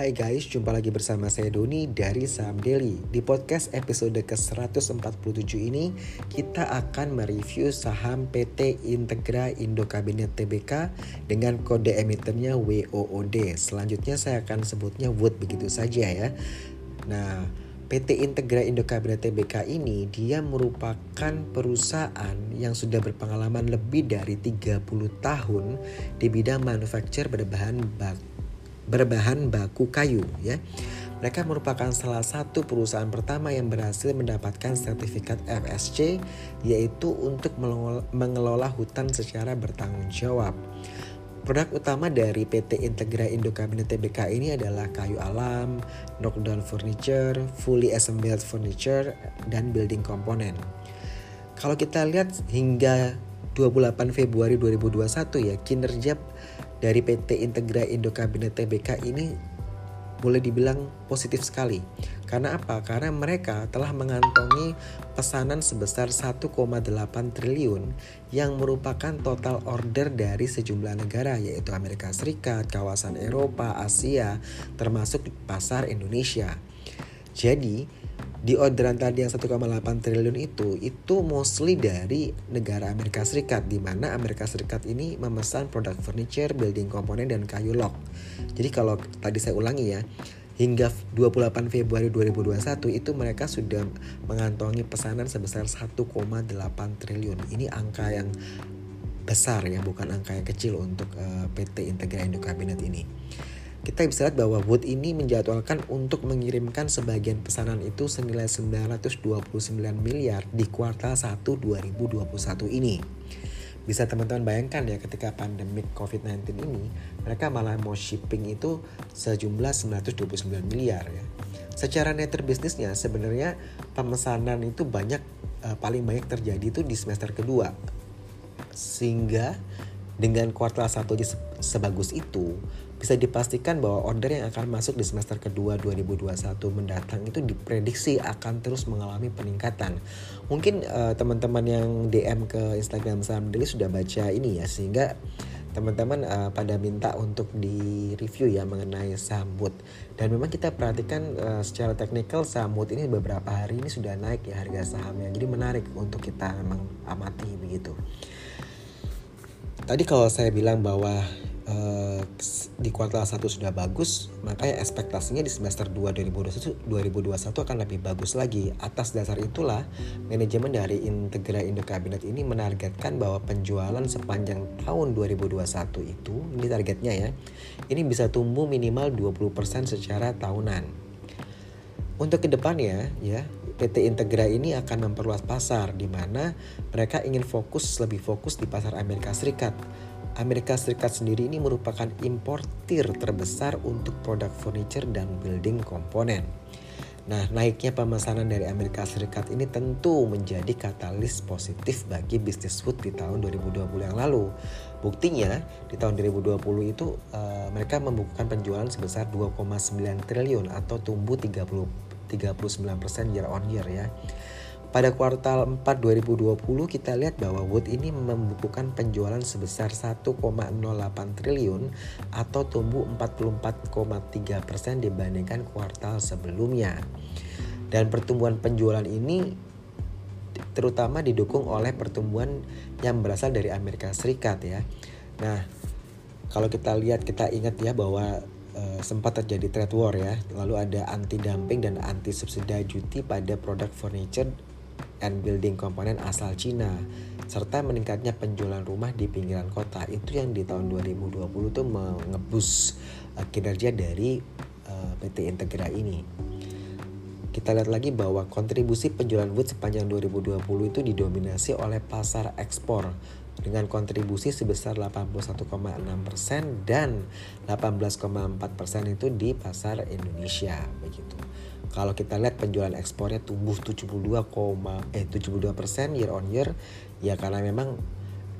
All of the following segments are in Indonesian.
Hai guys, jumpa lagi bersama saya Doni dari Saham Daily. Di podcast episode ke-147 ini, kita akan mereview saham PT Integra Indo Kabinet Tbk dengan kode emitennya WOOD. Selanjutnya saya akan sebutnya WOOD begitu saja ya. Nah, PT Integra Indo Kabinet Tbk ini dia merupakan perusahaan yang sudah berpengalaman lebih dari 30 tahun di bidang manufacture berbahan baku berbahan baku kayu ya. Mereka merupakan salah satu perusahaan pertama yang berhasil mendapatkan sertifikat FSC yaitu untuk mengelola hutan secara bertanggung jawab. Produk utama dari PT Integra Indo Cabinet Tbk ini adalah kayu alam, knockdown furniture, fully assembled furniture, dan building component. Kalau kita lihat hingga 28 Februari 2021 ya kinerja dari PT Integra Indo Kabinet Tbk ini boleh dibilang positif sekali. Karena apa? Karena mereka telah mengantongi pesanan sebesar 1,8 triliun yang merupakan total order dari sejumlah negara yaitu Amerika Serikat, kawasan Eropa, Asia, termasuk pasar Indonesia. Jadi, di orderan tadi yang 1,8 triliun itu itu mostly dari negara Amerika Serikat di mana Amerika Serikat ini memesan produk furniture, building komponen dan kayu lok. Jadi kalau tadi saya ulangi ya, hingga 28 Februari 2021 itu mereka sudah mengantongi pesanan sebesar 1,8 triliun. Ini angka yang besar ya, bukan angka yang kecil untuk uh, eh, PT Integra Indo Kabinet ini kita bisa lihat bahwa Wood ini menjadwalkan untuk mengirimkan sebagian pesanan itu senilai 929 miliar di kuartal 1 2021 ini. Bisa teman-teman bayangkan ya ketika pandemik COVID-19 ini, mereka malah mau shipping itu sejumlah 929 miliar ya. Secara netter bisnisnya sebenarnya pemesanan itu banyak uh, paling banyak terjadi itu di semester kedua. Sehingga dengan kuartal 1 sebagus itu, bisa dipastikan bahwa order yang akan masuk di semester kedua 2021 mendatang itu diprediksi akan terus mengalami peningkatan. Mungkin uh, teman-teman yang DM ke Instagram Saham Daily sudah baca ini ya sehingga teman-teman uh, pada minta untuk di review ya mengenai Wood dan memang kita perhatikan uh, secara teknikal Wood ini beberapa hari ini sudah naik ya harga sahamnya. Jadi menarik untuk kita memang amati begitu. Tadi kalau saya bilang bahwa uh, di kuartal 1 sudah bagus, makanya ekspektasinya di semester 2 2021, 2021 akan lebih bagus lagi. Atas dasar itulah, manajemen dari Integra Indo Kabinet ini menargetkan bahwa penjualan sepanjang tahun 2021 itu, ini targetnya ya, ini bisa tumbuh minimal 20% secara tahunan. Untuk ke depannya ya PT Integra ini akan memperluas pasar di mana mereka ingin fokus lebih fokus di pasar Amerika Serikat Amerika Serikat sendiri ini merupakan importir terbesar untuk produk furniture dan building komponen. Nah, naiknya pemesanan dari Amerika Serikat ini tentu menjadi katalis positif bagi bisnis food di tahun 2020 yang lalu. Buktinya, di tahun 2020 itu uh, mereka membukukan penjualan sebesar 2,9 triliun atau tumbuh 30 39% year on year ya. Pada kuartal 4 2020 kita lihat bahwa Wood ini membukukan penjualan sebesar 1,08 triliun atau tumbuh 44,3% dibandingkan kuartal sebelumnya. Dan pertumbuhan penjualan ini terutama didukung oleh pertumbuhan yang berasal dari Amerika Serikat ya. Nah, kalau kita lihat kita ingat ya bahwa uh, sempat terjadi trade war ya. Lalu ada anti dumping dan anti subsidi duty pada produk furniture and building komponen asal Cina serta meningkatnya penjualan rumah di pinggiran kota itu yang di tahun 2020 tuh mengebus uh, kinerja dari uh, PT Integra ini. Kita lihat lagi bahwa kontribusi penjualan wood sepanjang 2020 itu didominasi oleh pasar ekspor dengan kontribusi sebesar 81,6% dan 18,4% itu di pasar Indonesia begitu. Kalau kita lihat penjualan ekspornya tumbuh 72, eh 72 persen year on year, ya karena memang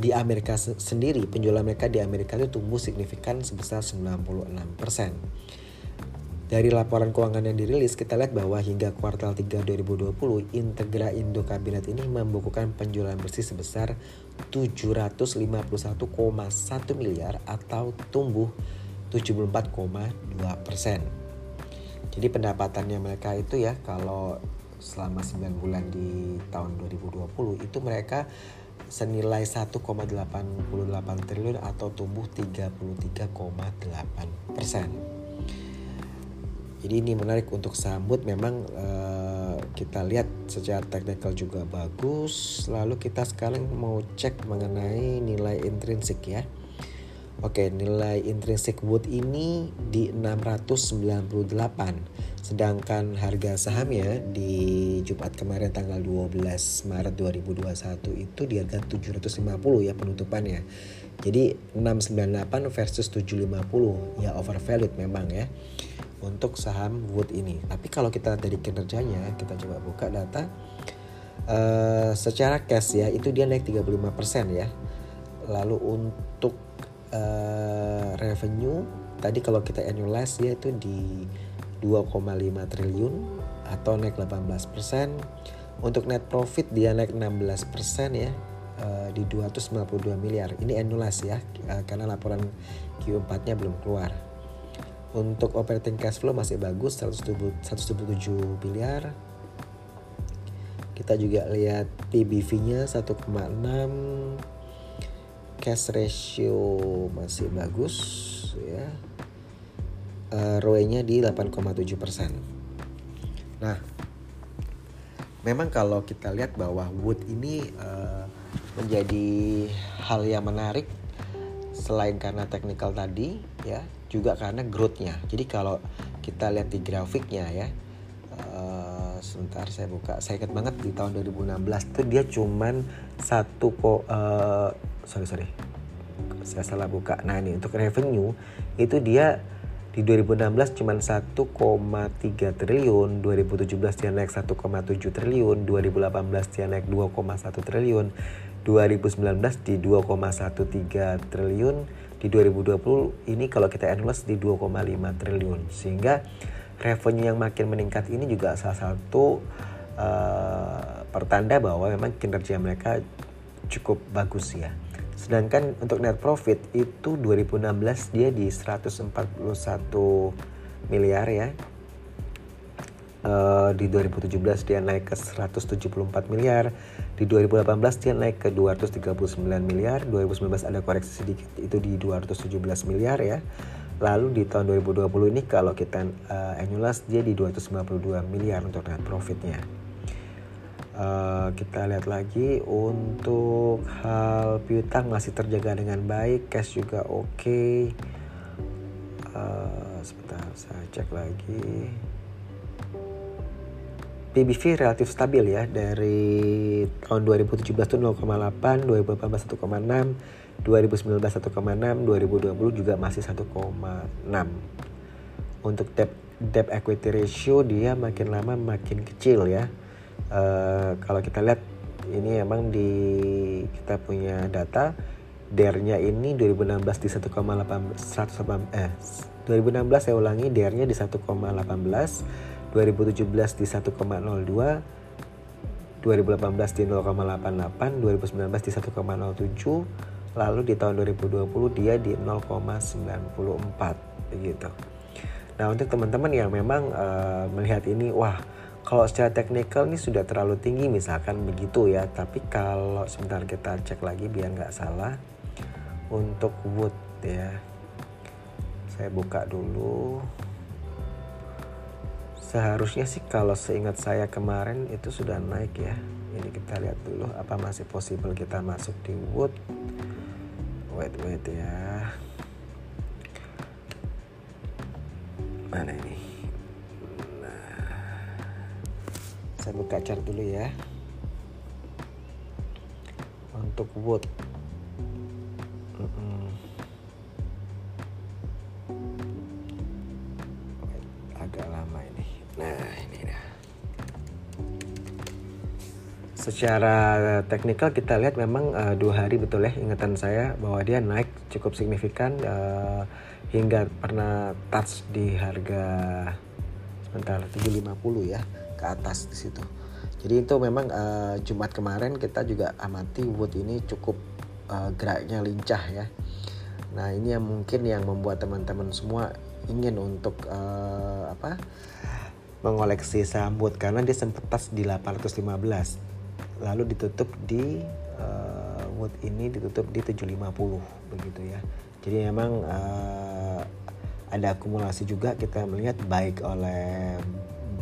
di Amerika sendiri penjualan mereka di Amerika itu tumbuh signifikan sebesar 96 persen. Dari laporan keuangan yang dirilis, kita lihat bahwa hingga kuartal 3 2020, Integra Indo Kabinet ini membukukan penjualan bersih sebesar 751,1 miliar atau tumbuh 74,2 persen. Jadi pendapatannya mereka itu ya kalau selama 9 bulan di tahun 2020 itu mereka senilai 1,88 triliun atau tumbuh 33,8 persen. Jadi ini menarik untuk sambut memang uh, kita lihat secara teknikal juga bagus. Lalu kita sekarang mau cek mengenai nilai intrinsik ya. Oke, nilai intrinsik Wood ini di 698. Sedangkan harga sahamnya di Jumat kemarin tanggal 12 Maret 2021 itu di harga 750 ya penutupannya. Jadi 698 versus 750 ya overvalued memang ya untuk saham Wood ini. Tapi kalau kita dari kinerjanya, kita coba buka data uh, secara cash ya itu dia naik 35% ya. Lalu untuk uh, revenue tadi kalau kita annualize dia itu di 2,5 triliun atau naik 18%. Untuk net profit dia naik 16% ya uh, di 292 miliar. Ini annualize ya uh, karena laporan Q4-nya belum keluar. Untuk operating cash flow masih bagus 177 miliar. Kita juga lihat PBV-nya 1,6 cash ratio masih bagus ya uh, ROE-nya di 8,7 persen. Nah, memang kalau kita lihat bahwa Wood ini uh, menjadi hal yang menarik selain karena teknikal tadi ya juga karena growth-nya. Jadi kalau kita lihat di grafiknya ya sebentar saya buka. Saya ingat banget di tahun 2016 tuh dia cuman satu kok uh, sorry sorry. Saya salah buka. Nah ini untuk revenue itu dia di 2016 cuma 1,3 triliun, 2017 dia naik 1,7 triliun, 2018 dia naik 2,1 triliun, 2019 di 2,13 triliun, di 2020 ini kalau kita annualize di 2,5 triliun. Sehingga revenue yang makin meningkat ini juga salah satu uh, pertanda bahwa memang kinerja mereka cukup bagus ya. Sedangkan untuk net profit itu 2016 dia di 141 miliar ya. Uh, di 2017 dia naik ke 174 miliar, di 2018 dia naik ke 239 miliar, 2019 ada koreksi sedikit itu di 217 miliar ya. Lalu di tahun 2020 ini kalau kita uh, annualize dia di 252 miliar untuk net profitnya. Uh, kita lihat lagi untuk hal piutang masih terjaga dengan baik, cash juga oke. Okay. Uh, eh, sebentar saya cek lagi. PBV relatif stabil ya dari tahun 2017 itu 0,8, 2018 1,6, 2019 1,6, 2020 juga masih 1,6. Untuk debt debt equity ratio dia makin lama makin kecil ya uh, kalau kita lihat ini emang di kita punya data DER-nya ini 2016 di 1,8 108 eh 2016 saya ulangi DER-nya di 1,18 2017 di 1,02 2018 di 0,88 2019 di 1,07 lalu di tahun 2020 dia di 0,94 begitu. Nah untuk teman-teman yang memang uh, melihat ini wah kalau secara teknikal ini sudah terlalu tinggi misalkan begitu ya. Tapi kalau sebentar kita cek lagi biar nggak salah untuk wood ya saya buka dulu. Seharusnya sih kalau seingat saya kemarin itu sudah naik ya. Ini kita lihat dulu apa masih possible kita masuk di wood wait ya. Mana ini? Saya buka chart dulu ya. Untuk wood. Agak lama ini. Nah ini dah secara teknikal kita lihat memang uh, dua hari betul ya ingatan saya bahwa dia naik cukup signifikan uh, hingga pernah touch di harga sebentar 750 ya ke atas di situ. Jadi itu memang uh, Jumat kemarin kita juga amati Wood ini cukup uh, geraknya lincah ya. Nah ini yang mungkin yang membuat teman-teman semua ingin untuk uh, apa mengoleksi sambut karena dia sempat pas di 815 lalu ditutup di uh, wood ini ditutup di 750 begitu ya. Jadi memang uh, ada akumulasi juga kita melihat baik oleh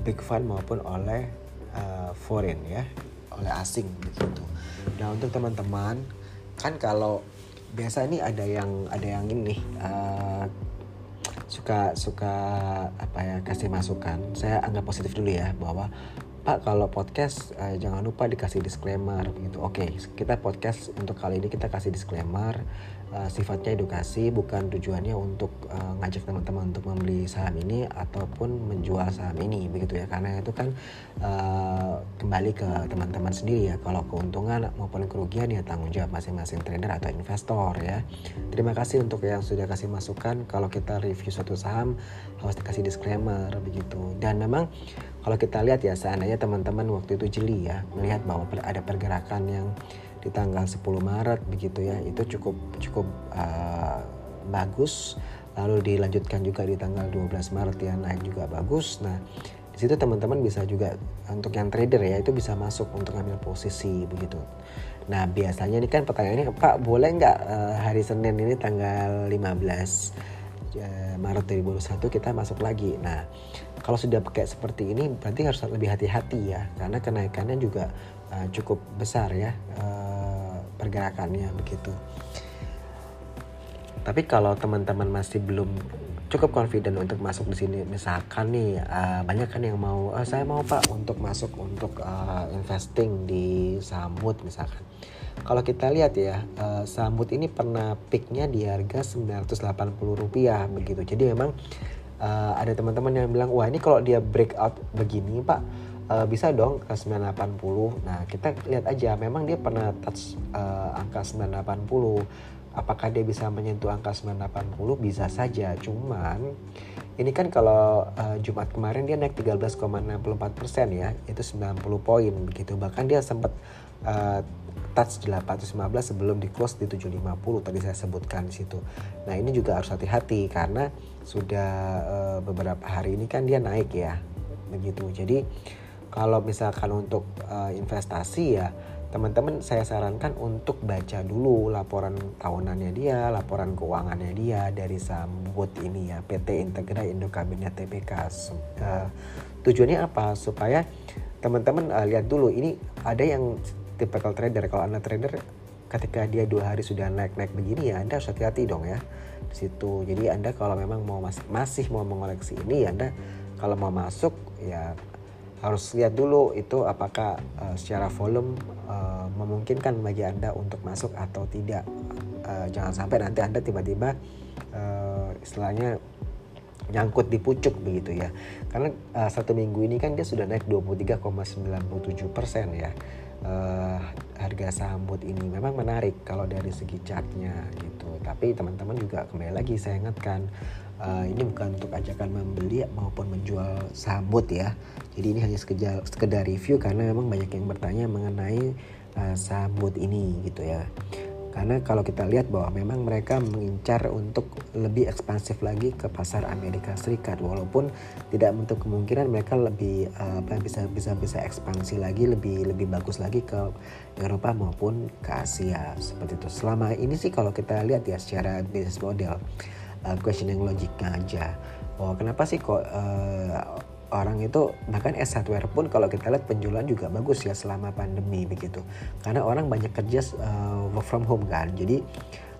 big fund maupun oleh uh, foreign ya oleh asing begitu. Nah untuk teman-teman kan kalau biasa ini ada yang ada yang ini uh, suka suka apa ya kasih masukan. Saya anggap positif dulu ya bahwa Pak kalau podcast uh, jangan lupa dikasih disclaimer gitu. Oke, okay, kita podcast untuk kali ini kita kasih disclaimer uh, sifatnya edukasi bukan tujuannya untuk uh, ngajak teman-teman untuk membeli saham ini ataupun menjual saham ini begitu ya. Karena itu kan uh, kembali ke teman-teman sendiri ya. Kalau keuntungan maupun kerugian ya tanggung jawab masing-masing trader atau investor ya. Terima kasih untuk yang sudah kasih masukan. Kalau kita review suatu saham harus dikasih disclaimer begitu. Dan memang kalau kita lihat ya seandainya teman-teman waktu itu jeli ya melihat bahwa ada pergerakan yang di tanggal 10 Maret begitu ya itu cukup cukup uh, bagus. Lalu dilanjutkan juga di tanggal 12 Maret ya naik juga bagus. Nah di situ teman-teman bisa juga untuk yang trader ya itu bisa masuk untuk ambil posisi begitu. Nah biasanya ini kan pertanyaannya Pak boleh nggak uh, hari Senin ini tanggal 15 uh, Maret 2021 kita masuk lagi nah kalau sudah pakai seperti ini berarti harus lebih hati-hati ya karena kenaikannya juga uh, cukup besar ya uh, pergerakannya begitu. Tapi kalau teman-teman masih belum cukup confident untuk masuk di sini, misalkan nih uh, banyak kan yang mau, uh, saya mau pak untuk masuk untuk uh, investing di sambut misalkan. Kalau kita lihat ya, uh, sambut ini pernah peaknya di harga 980 rupiah begitu. Jadi memang uh, ada teman-teman yang bilang, wah ini kalau dia breakout begini pak uh, bisa dong ke 980. Nah, kita lihat aja memang dia pernah touch uh, angka 980. Apakah dia bisa menyentuh angka 980? Bisa saja. Cuman ini kan kalau uh, Jumat kemarin dia naik 13,64 persen ya, itu 90 poin begitu. Bahkan dia sempat uh, touch 815 sebelum di close di 750 tadi saya sebutkan di situ. Nah ini juga harus hati-hati karena sudah uh, beberapa hari ini kan dia naik ya begitu. Jadi kalau misalkan untuk uh, investasi ya teman-teman saya sarankan untuk baca dulu laporan tahunannya dia, laporan keuangannya dia dari Sambut ini ya PT Integra Indo Kabinet TBK. Uh, tujuannya apa? Supaya teman-teman uh, lihat dulu ini ada yang typical trader kalau anda trader ketika dia dua hari sudah naik-naik begini ya anda harus hati-hati dong ya di situ. Jadi anda kalau memang mau mas masih mau mengoleksi ini ya anda kalau mau masuk ya harus lihat dulu itu apakah uh, secara volume uh, memungkinkan bagi anda untuk masuk atau tidak. Uh, jangan sampai nanti anda tiba-tiba uh, istilahnya nyangkut di pucuk begitu ya. Karena uh, satu minggu ini kan dia sudah naik 23,97 persen ya. Uh, harga sambut ini memang menarik kalau dari segi chartnya gitu. Tapi teman-teman juga kembali lagi saya ingatkan uh, ini bukan untuk ajakan membeli maupun menjual sambut ya. Jadi ini hanya sekedar, sekedar review karena memang banyak yang bertanya mengenai uh, sambut ini gitu ya. Karena kalau kita lihat bahwa memang mereka mengincar untuk lebih ekspansif lagi ke pasar Amerika Serikat walaupun tidak untuk kemungkinan mereka lebih uh, apa bisa bisa bisa ekspansi lagi lebih lebih bagus lagi ke Eropa maupun ke Asia seperti itu. Selama ini sih kalau kita lihat ya secara bisnis model uh, questioning logiknya aja. Oh kenapa sih kok uh, orang itu bahkan S hardware pun kalau kita lihat penjualan juga bagus ya selama pandemi begitu. Karena orang banyak kerja uh, work from home kan. Jadi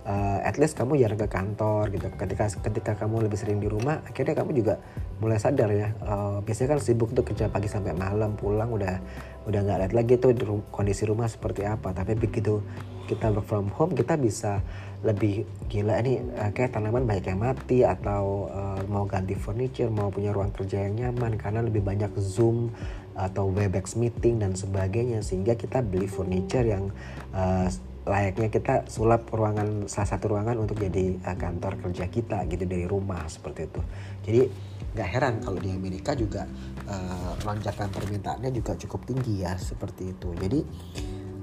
uh, at least kamu jarang ke kantor gitu. Ketika ketika kamu lebih sering di rumah akhirnya kamu juga mulai sadar ya. Uh, biasanya kan sibuk tuh kerja pagi sampai malam pulang udah udah nggak lihat lagi tuh kondisi rumah seperti apa. Tapi begitu kita work from home kita bisa lebih gila ini uh, kayak tanaman banyak yang mati atau uh, mau ganti furniture mau punya ruang kerja yang nyaman karena lebih banyak zoom atau webex meeting dan sebagainya. Sehingga kita beli furniture yang uh, layaknya kita sulap ruangan salah satu ruangan untuk jadi uh, kantor kerja kita gitu dari rumah seperti itu. Jadi nggak heran kalau di Amerika juga uh, lonjakan permintaannya juga cukup tinggi ya seperti itu. Jadi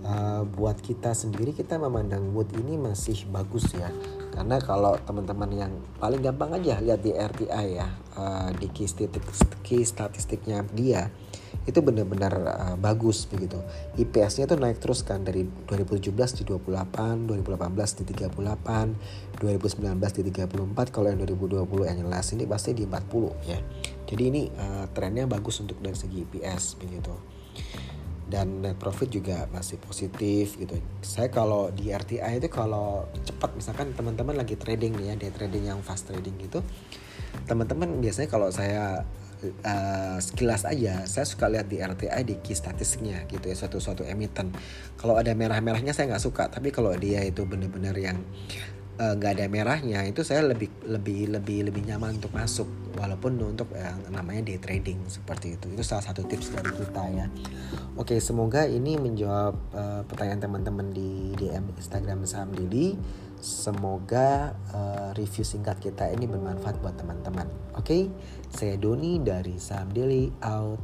uh, buat kita sendiri kita memandang mood ini masih bagus ya. Karena kalau teman-teman yang paling gampang aja lihat di RTI ya uh, di key, statistik, key statistiknya dia itu benar-benar uh, bagus begitu. IPS-nya tuh naik terus kan dari 2017 di 28, 2018 di 38, 2019 di 34, kalau yang 2020 yang jelas ini pasti di 40 ya. Jadi ini uh, trennya bagus untuk dari segi IPS begitu. Dan net profit juga masih positif gitu. Saya kalau di RTI itu kalau cepat misalkan teman-teman lagi trading nih ya, day trading yang fast trading gitu. Teman-teman biasanya kalau saya uh, sekilas aja saya suka lihat di RTI di key statistiknya gitu ya suatu suatu emiten. Kalau ada merah-merahnya saya nggak suka tapi kalau dia itu benar-benar yang nggak uh, ada merahnya itu saya lebih lebih lebih lebih nyaman untuk masuk walaupun untuk yang namanya day trading seperti itu itu salah satu tips dari kita ya oke semoga ini menjawab uh, pertanyaan teman-teman di DM Instagram saham Didi Semoga uh, review singkat kita ini bermanfaat buat teman-teman. Oke, saya Doni dari Saham Daily out.